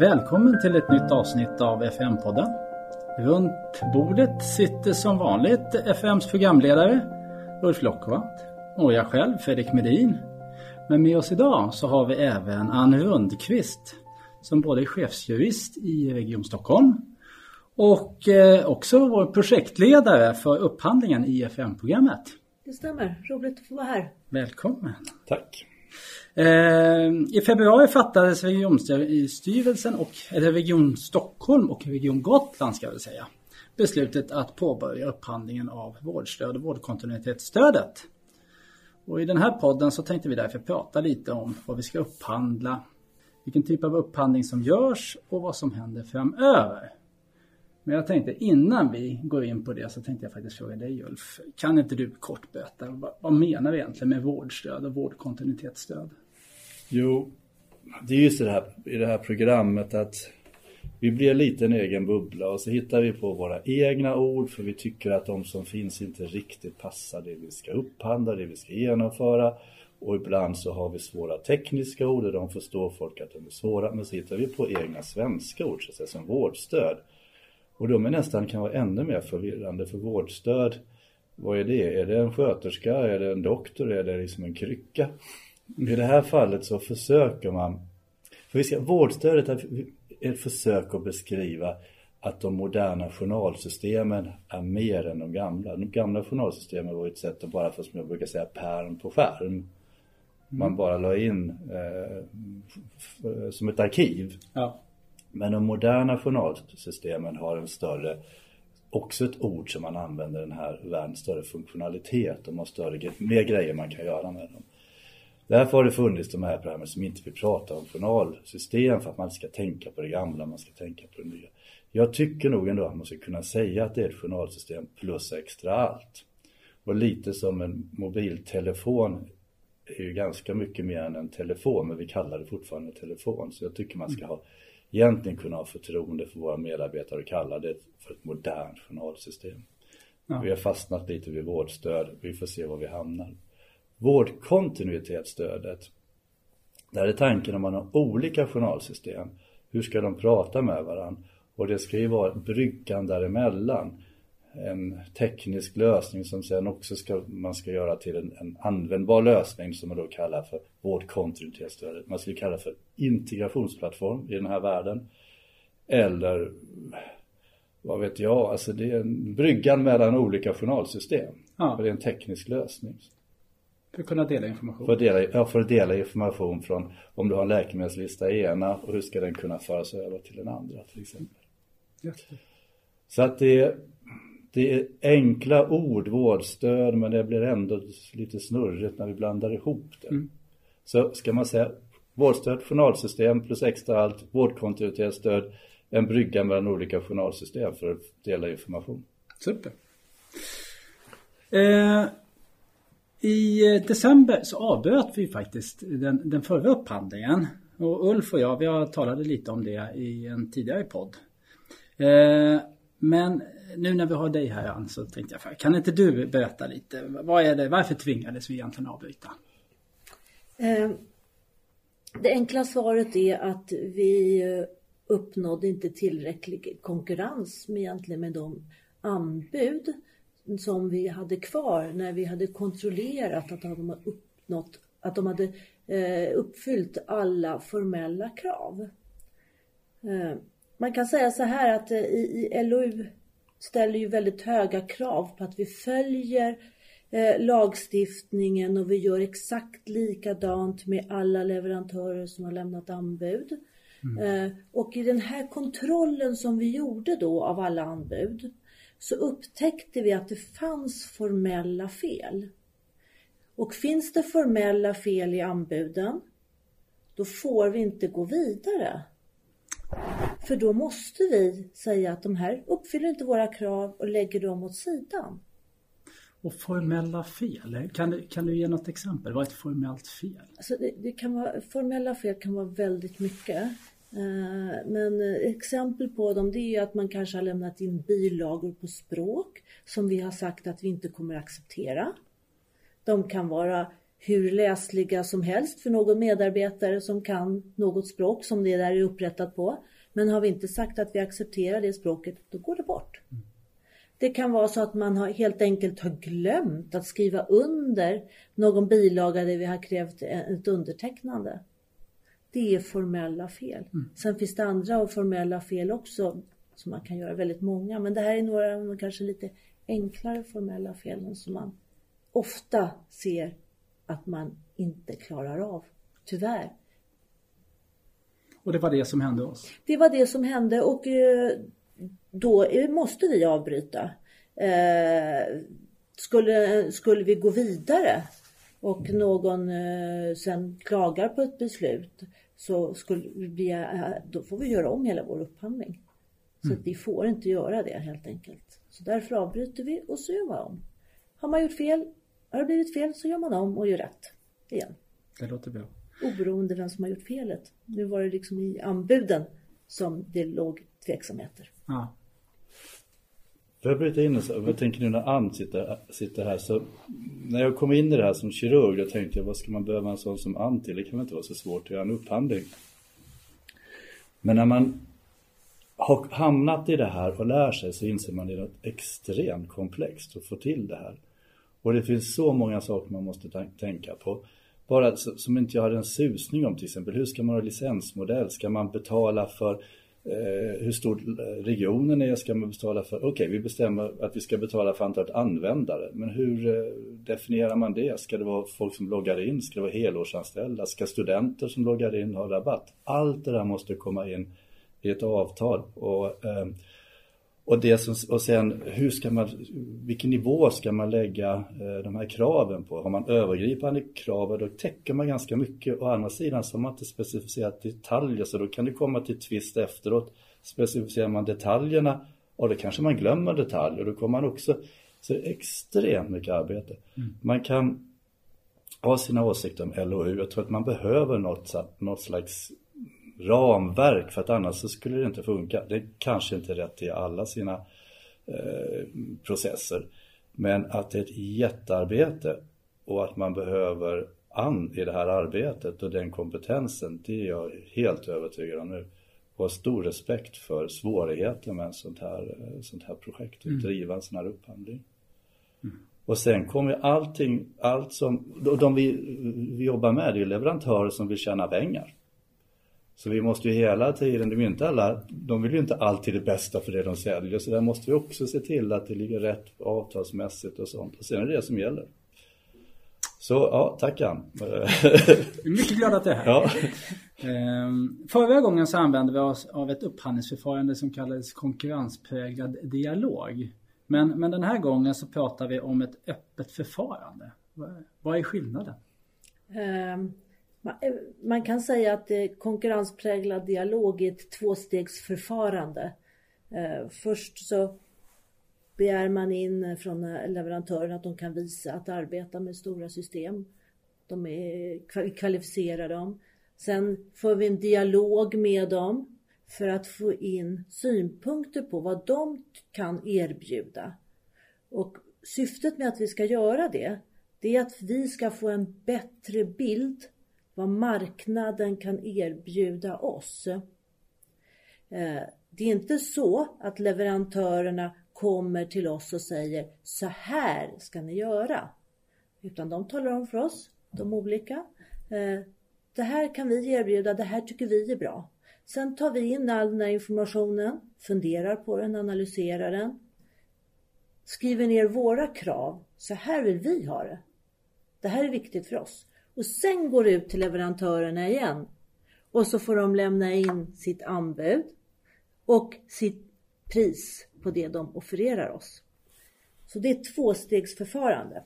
Välkommen till ett nytt avsnitt av FM-podden. Runt bordet sitter som vanligt FMs programledare Ulf Lockvart och jag själv, Fredrik Medin. Men med oss idag så har vi även Anne Rundqvist som både är chefsjurist i Region Stockholm och eh, också vår projektledare för upphandlingen i FM-programmet. Det stämmer, roligt att få vara här. Välkommen! Tack! Eh, I februari fattades regionstyrelsen och eller Region Stockholm och Region Gotland ska jag väl säga beslutet att påbörja upphandlingen av vårdstöd och vårdkontinuitetsstödet. Och I den här podden så tänkte vi därför prata lite om vad vi ska upphandla, vilken typ av upphandling som görs och vad som händer framöver. Men jag tänkte innan vi går in på det så tänkte jag faktiskt fråga dig Ulf. Kan inte du kort berätta vad, vad menar vi egentligen med vårdstöd och vårdkontinuitetsstöd? Jo, det är just det här i det här programmet att vi blir lite en egen bubbla och så hittar vi på våra egna ord för vi tycker att de som finns inte riktigt passar det vi ska upphandla, det vi ska genomföra. Och ibland så har vi svåra tekniska ord och de förstår folk att de är svåra. Men så hittar vi på egna svenska ord, så att säga, som vårdstöd. Och de är nästan kan vara ännu mer förvirrande för vårdstöd. Vad är det? Är det en sköterska? Är det en doktor? Är det liksom en krycka? I det här fallet så försöker man, för vi ska, vårdstödet är ett försök att beskriva att de moderna journalsystemen är mer än de gamla. De gamla journalsystemen var ett sätt att bara, för som jag brukar säga, pärm på skärm. Man bara la in eh, som ett arkiv. Ja. Men de moderna journalsystemen har en större, också ett ord som man använder den här världen, större funktionalitet. De har större, mer grejer man kan göra med dem. Därför har det funnits de här programmen som inte vill prata om journalsystem för att man ska tänka på det gamla, man ska tänka på det nya. Jag tycker nog ändå att man ska kunna säga att det är ett journalsystem plus extra allt. Och lite som en mobiltelefon är ju ganska mycket mer än en telefon, men vi kallar det fortfarande telefon. Så jag tycker man ska ha, egentligen kunna ha förtroende för våra medarbetare och kalla det för ett modernt journalsystem. Ja. Vi har fastnat lite vid vårdstöd, vi får se var vi hamnar vårdkontinuitetsstödet. Där är tanken om man har olika journalsystem, hur ska de prata med varandra? Och det ska ju vara bryggan däremellan. En teknisk lösning som sen också ska, man ska göra till en, en användbar lösning som man då kallar för vårdkontinuitetsstödet. Man skulle kalla för integrationsplattform i den här världen. Eller vad vet jag, alltså det är en bryggan mellan olika journalsystem. Ja. För det är en teknisk lösning. För att kunna dela information? För att dela, ja, för att dela information från om du har en läkemedelslista i ena och hur ska den kunna föras över till den andra till exempel. Det. Så att det, det är enkla ord, vårdstöd, men det blir ändå lite snurrigt när vi blandar ihop det. Mm. Så ska man säga vårdstöd, journalsystem plus extra allt, vårdkontinuitetsstöd, en brygga mellan olika journalsystem för att dela information. Super. Eh, i eh, december så avbröt vi faktiskt den, den förra upphandlingen. Och Ulf och jag, vi har talade lite om det i en tidigare podd. Eh, men nu när vi har dig här Ann så tänkte jag, kan inte du berätta lite? Vad är det, varför tvingades vi egentligen avbryta? Eh, det enkla svaret är att vi eh, uppnådde inte tillräcklig konkurrens med, egentligen med de anbud som vi hade kvar när vi hade kontrollerat att de hade uppnått, att de hade eh, uppfyllt alla formella krav. Man kan säga så här att eh, i, i LOU ställer ju väldigt höga krav på att vi följer eh, lagstiftningen och vi gör exakt likadant med alla leverantörer som har lämnat anbud. Mm. Eh, och i den här kontrollen som vi gjorde då av alla anbud så upptäckte vi att det fanns formella fel. Och finns det formella fel i anbuden, då får vi inte gå vidare. För då måste vi säga att de här uppfyller inte våra krav och lägger dem åt sidan. Och formella fel, kan du, kan du ge något exempel? Vad är ett formellt fel? Alltså det, det kan vara, formella fel kan vara väldigt mycket. Eh, men exempel på dem det är att man kanske har lämnat in bilagor på språk som vi har sagt att vi inte kommer acceptera. De kan vara hur läsliga som helst för någon medarbetare som kan något språk som det där är upprättat på. Men har vi inte sagt att vi accepterar det språket, då går det bort. Det kan vara så att man har, helt enkelt har glömt att skriva under någon bilaga där vi har krävt ett undertecknande. Det är formella fel. Mm. Sen finns det andra formella fel också som man kan göra väldigt många. Men det här är några av de kanske lite enklare formella felen som man ofta ser att man inte klarar av. Tyvärr. Och det var det som hände oss? Det var det som hände och eh, då måste vi avbryta. Eh, skulle, skulle vi gå vidare och någon eh, sen klagar på ett beslut så skulle vi, då får vi göra om hela vår upphandling. Så mm. vi får inte göra det helt enkelt. Så därför avbryter vi och så gör man om. Har man gjort fel, har det blivit fel så gör man om och gör rätt igen. Det låter bra. Oberoende vem som har gjort felet. Nu var det liksom i anbuden som det låg tveksamheter. Ja. Får jag bryta in så, jag tänker nu när Ann sitter, sitter här så när jag kom in i det här som kirurg då tänkte jag vad ska man behöva en sån som Ann till? Det kan väl inte vara så svårt att göra en upphandling. Men när man har hamnat i det här och lär sig så inser man att det är något extremt komplext att få till det här. Och det finns så många saker man måste tänka på. Bara som inte jag hade en susning om till exempel, hur ska man ha licensmodell? Ska man betala för eh, hur stor eh, regionen är? Ska man betala för? Okej, okay, vi bestämmer att vi ska betala för antalet användare. Men hur eh, definierar man det? Ska det vara folk som loggar in? Ska det vara helårsanställda? Ska studenter som loggar in ha rabatt? Allt det där måste komma in i ett avtal. Och, eh, och, det som, och sen hur ska man, vilken nivå ska man lägga eh, de här kraven på? Har man övergripande krav då täcker man ganska mycket. Å andra sidan så har man inte specificerat detaljer så då kan det komma till tvist efteråt. Specificerar man detaljerna och då kanske man glömmer detaljer. Då kommer man också, så det är extremt mycket arbete. Mm. Man kan ha sina åsikter om LOU. Jag tror att man behöver något, något slags ramverk för att annars så skulle det inte funka. Det kanske inte är rätt i alla sina eh, processer. Men att det är ett jättearbete och att man behöver an i det här arbetet och den kompetensen, det är jag helt övertygad om nu. Och har stor respekt för svårigheten med ett sånt här, eh, sånt här projekt, att mm. driva en sån här upphandling. Mm. Och sen kommer allting, allt som, de vi, vi jobbar med, det är leverantörer som vill tjäna pengar. Så vi måste ju hela tiden, de, inte alla, de vill ju inte alltid det bästa för det de säljer. Så där måste vi också se till att det ligger rätt avtalsmässigt och sånt. Och sen är det det som gäller. Så ja, tack Ann. Mycket glad att du är här. Ja. Ehm, förra gången så använde vi oss av ett upphandlingsförfarande som kallades konkurrenspräglad dialog. Men, men den här gången så pratar vi om ett öppet förfarande. Vad är skillnaden? Um Eh, Eh, man kan säga att eh, konkurrenspräglad dialog är ett tvåstegsförfarande. Eh, först så begär man in från leverantören att de kan visa att arbeta med stora system. De är, kvalificerar dem. Sen får vi en dialog med dem för att få in synpunkter på vad de kan erbjuda. Och syftet med att vi ska göra det, det är att vi ska få en bättre bild vad marknaden kan erbjuda oss. Eh, det är inte så att leverantörerna kommer till oss och säger så här ska ni göra. Utan de talar om för oss, de olika. Eh, det här kan vi erbjuda, det här tycker vi är bra. Sen tar vi in all den här informationen, funderar på den, analyserar den. Skriver ner våra krav. Så här vill vi ha det. Det här är viktigt för oss och sen går det ut till leverantörerna igen. Och så får de lämna in sitt anbud och sitt pris på det de offererar oss. Så det är ett tvåstegsförfarande.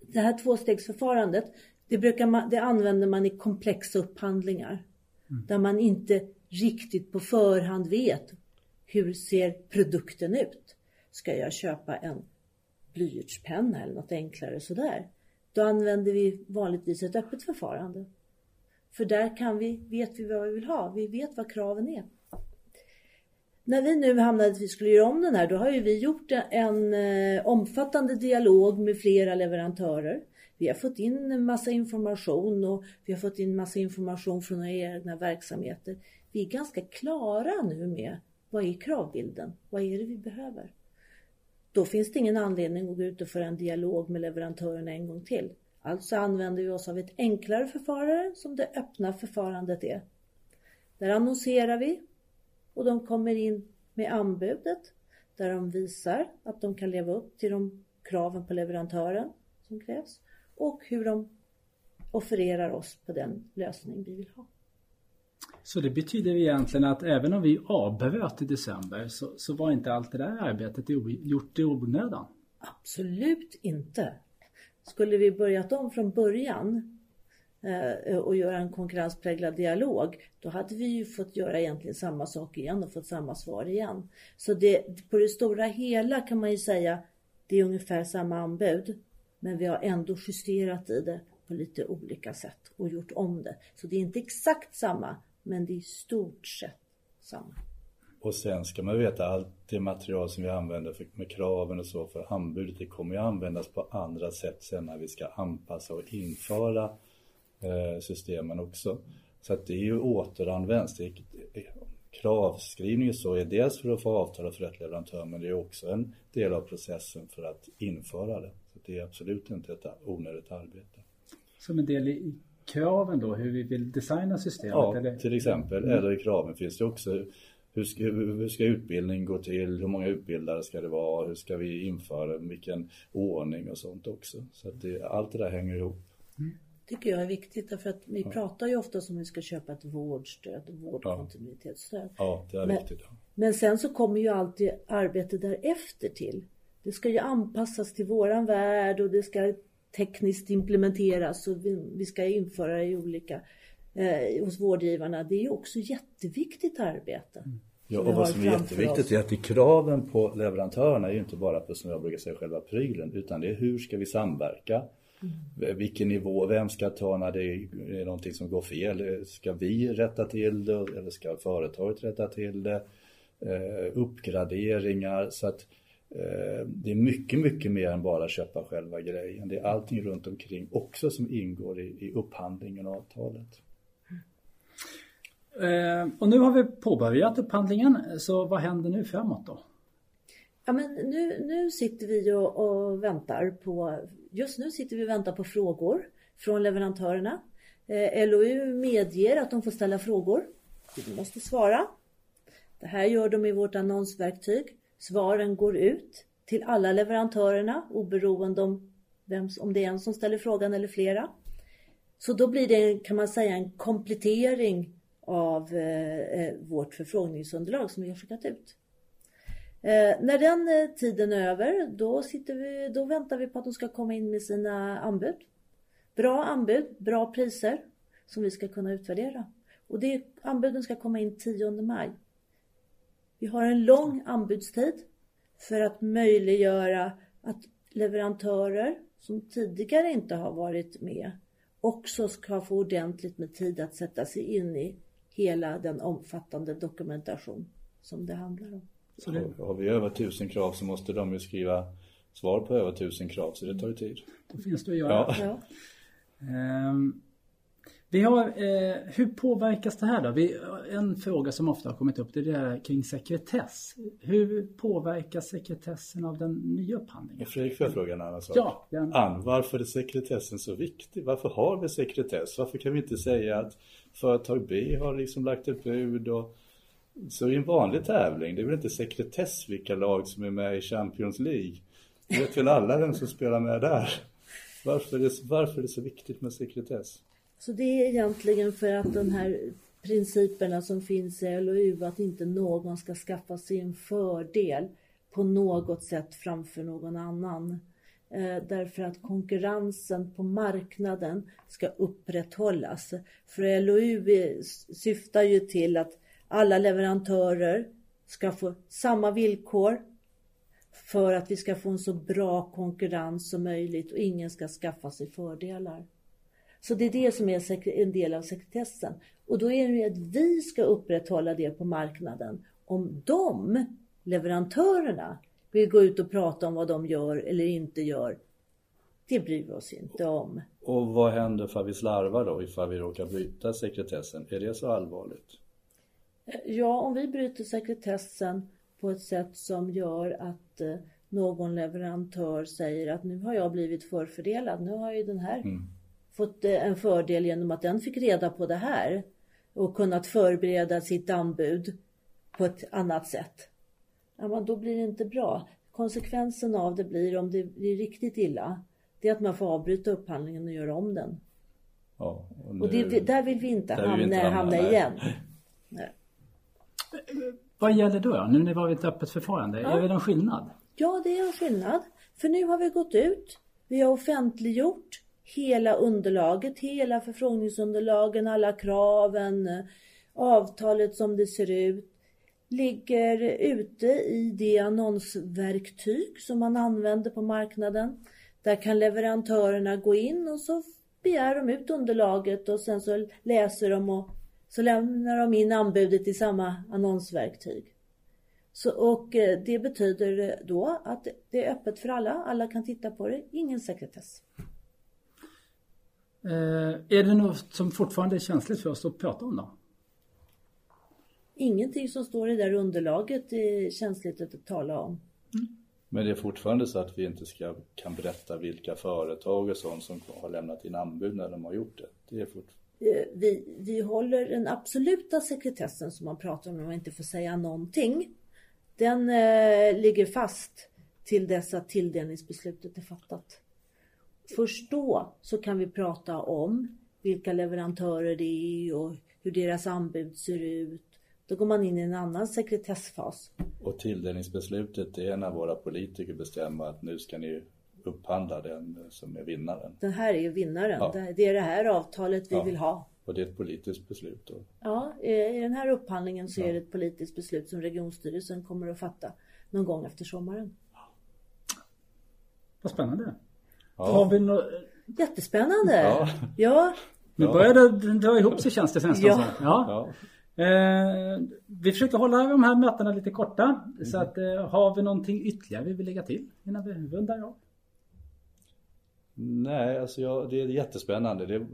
Det här tvåstegsförfarandet det, brukar man, det använder man i komplexa upphandlingar. Mm. Där man inte riktigt på förhand vet hur ser produkten ut. Ska jag köpa en blyertspenna eller något enklare sådär? Då använder vi vanligtvis ett öppet förfarande. För där kan vi, vet vi vad vi vill ha. Vi vet vad kraven är. När vi nu hamnade att vi skulle göra om den här, då har ju vi gjort en eh, omfattande dialog med flera leverantörer. Vi har fått in en massa information och vi har fått in massa information från våra egna verksamheter. Vi är ganska klara nu med vad är kravbilden? Vad är det vi behöver? Då finns det ingen anledning att gå ut och föra en dialog med leverantören en gång till. Alltså använder vi oss av ett enklare förfarande som det öppna förfarandet är. Där annonserar vi och de kommer in med anbudet där de visar att de kan leva upp till de kraven på leverantören som krävs och hur de offererar oss på den lösning vi vill ha. Så det betyder egentligen att även om vi avbröt i december så, så var inte allt det där arbetet gjort i onödan? Absolut inte. Skulle vi börjat om från början eh, och göra en konkurrenspräglad dialog, då hade vi ju fått göra egentligen samma sak igen och fått samma svar igen. Så det, på det stora hela kan man ju säga, det är ungefär samma anbud, men vi har ändå justerat i det på lite olika sätt och gjort om det. Så det är inte exakt samma, men det är i stort sett samma. Och sen ska man veta allt det material som vi använder för, med kraven och så för anbudet, det kommer ju användas på andra sätt sen när vi ska anpassa och införa eh, systemen också. Så att det är ju återanvänds. Det är, kravskrivning så är dels för att få avtal för rätt leverantör men det är också en del av processen för att införa det. Så det är absolut inte ett onödigt arbete. Som en del i kraven då, hur vi vill designa systemet? Ja, eller? till exempel. Mm. Eller i kraven finns det också hur ska, hur ska utbildning gå till? Hur många utbildare ska det vara? Hur ska vi införa vilken ordning och sånt också? Så att det, allt det där hänger ihop. Mm. tycker jag är viktigt därför att vi ja. pratar ju ofta om att vi ska köpa ett vårdstöd, vårdkontinuitetsstöd. Ja, det är men, viktigt. Ja. Men sen så kommer ju alltid arbetet därefter till. Det ska ju anpassas till våran värld och det ska tekniskt implementeras och vi, vi ska införa det i olika eh, hos vårdgivarna. Det är ju också jätteviktigt arbete. Mm. Ja, och vad som är jätteviktigt är att i kraven på leverantörerna är ju inte bara på, som jag brukar säga, själva prylen, utan det är hur ska vi samverka? Mm. Vilken nivå, vem ska ta när det är någonting som går fel? Ska vi rätta till det eller ska företaget rätta till det? Eh, uppgraderingar så att eh, det är mycket, mycket mer än bara köpa själva grejen. Det är allting runt omkring också som ingår i, i upphandlingen och avtalet. Eh, och nu har vi påbörjat upphandlingen, så vad händer nu framåt då? Ja, men nu, nu sitter vi och, och väntar på, just nu sitter vi och väntar på frågor från leverantörerna. Eh, LOU medger att de får ställa frågor. Vi måste svara. Det här gör de i vårt annonsverktyg. Svaren går ut till alla leverantörerna oberoende om, vem, om det är en som ställer frågan eller flera. Så då blir det kan man säga en komplettering av eh, eh, vårt förfrågningsunderlag som vi har skickat ut. Eh, när den eh, tiden är över, då, sitter vi, då väntar vi på att de ska komma in med sina anbud. Bra anbud, bra priser som vi ska kunna utvärdera. Och det, anbuden ska komma in 10 maj. Vi har en lång anbudstid för att möjliggöra att leverantörer som tidigare inte har varit med också ska få ordentligt med tid att sätta sig in i hela den omfattande dokumentation som det handlar om. Så det... Har vi över tusen krav så måste de ju skriva svar på över tusen krav så det tar ju tid. Då finns det att göra. Ja. ja. Um, vi har, eh, hur påverkas det här då? Vi, en fråga som ofta har kommit upp det är det här kring sekretess. Hur påverkas sekretessen av den nya upphandlingen? Fredrik, får jag fråga en annan sak? Ja, den... Ann, varför är sekretessen så viktig? Varför har vi sekretess? Varför kan vi inte säga att företag B har liksom lagt ett bud och så i en vanlig tävling, det är väl inte sekretess vilka lag som är med i Champions League? Det vet väl alla vem som spelar med där? Varför är det, varför är det så viktigt med sekretess? Så det är egentligen för att de här principerna som finns i LOU, att inte någon ska skaffa sig en fördel på något sätt framför någon annan. Eh, därför att konkurrensen på marknaden ska upprätthållas. För LOU syftar ju till att alla leverantörer ska få samma villkor för att vi ska få en så bra konkurrens som möjligt och ingen ska skaffa sig fördelar. Så det är det som är en del av sekretessen. Och då är det ju att vi ska upprätthålla det på marknaden. Om de, leverantörerna, vill gå ut och prata om vad de gör eller inte gör, det bryr vi oss inte om. Och vad händer för vi slarvar då ifall vi råkar bryta sekretessen? Är det så allvarligt? Ja, om vi bryter sekretessen på ett sätt som gör att eh, någon leverantör säger att nu har jag blivit förfördelad. Nu har ju den här mm. Fått eh, en fördel genom att den fick reda på det här och kunnat förbereda sitt anbud på ett annat sätt. Ja, men då blir det inte bra. Konsekvensen av det blir, om det blir riktigt illa, det är att man får avbryta upphandlingen och göra om den. Ja, och, nu, och det, där vill vi inte hamna, vi inte hamna, hamna igen. Nej. Vad gäller då? Nu när vi har ett öppet förfarande, ja. är det någon skillnad? Ja, det är en skillnad. För nu har vi gått ut, vi har offentliggjort hela underlaget, hela förfrågningsunderlagen, alla kraven, avtalet som det ser ut, ligger ute i det annonsverktyg som man använder på marknaden. Där kan leverantörerna gå in och så begär de ut underlaget och sen så läser de och så lämnar de in anbudet i samma annonsverktyg. Så, och eh, det betyder då att det är öppet för alla, alla kan titta på det, ingen sekretess. Eh, är det något som fortfarande är känsligt för oss att prata om då? Ingenting som står i det där underlaget är känsligt att tala om. Mm. Men det är fortfarande så att vi inte ska, kan berätta vilka företag och sånt som har lämnat in anbud när de har gjort det. det är fort... Eh, vi, vi håller den absoluta sekretessen som man pratar om när man inte får säga någonting. Den eh, ligger fast till dess att tilldelningsbeslutet är fattat. Först då så kan vi prata om vilka leverantörer det är och hur deras anbud ser ut. Då går man in i en annan sekretessfas. Och tilldelningsbeslutet är när våra politiker bestämmer att nu ska ni upphandla den som är vinnaren. Den här är vinnaren. Ja. Det är det här avtalet vi ja. vill ha. Och det är ett politiskt beslut då? Ja, i den här upphandlingen så ja. är det ett politiskt beslut som regionstyrelsen kommer att fatta någon gång efter sommaren. Vad spännande. Ja. Har vi no Jättespännande. Ja. ja. Nu börjar det dra ihop sig känns det nästan ja. ja. Eh, vi försöker hålla de här mötena lite korta. Mm. Så att eh, har vi någonting ytterligare vi vill lägga till innan vi rundar av? Nej, alltså jag, det är jättespännande. Det är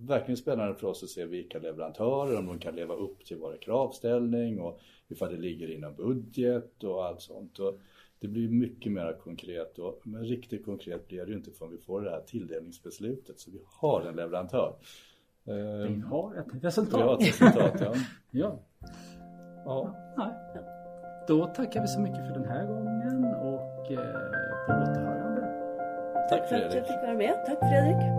verkligen spännande för oss att se vilka leverantörer, om de kan leva upp till våra kravställning och ifall det ligger inom budget och allt sånt. Och det blir mycket mer konkret och, men riktigt konkret blir det ju inte förrän vi får det här tilldelningsbeslutet så vi har en leverantör. Vi ehm, har ett resultat. Vi har ett resultat, ja. ja. ja. ja. Då tackar vi så mycket för den här gången och eh, på återhörande. Tack, Tack för att jag fick vara med. Tack Fredrik.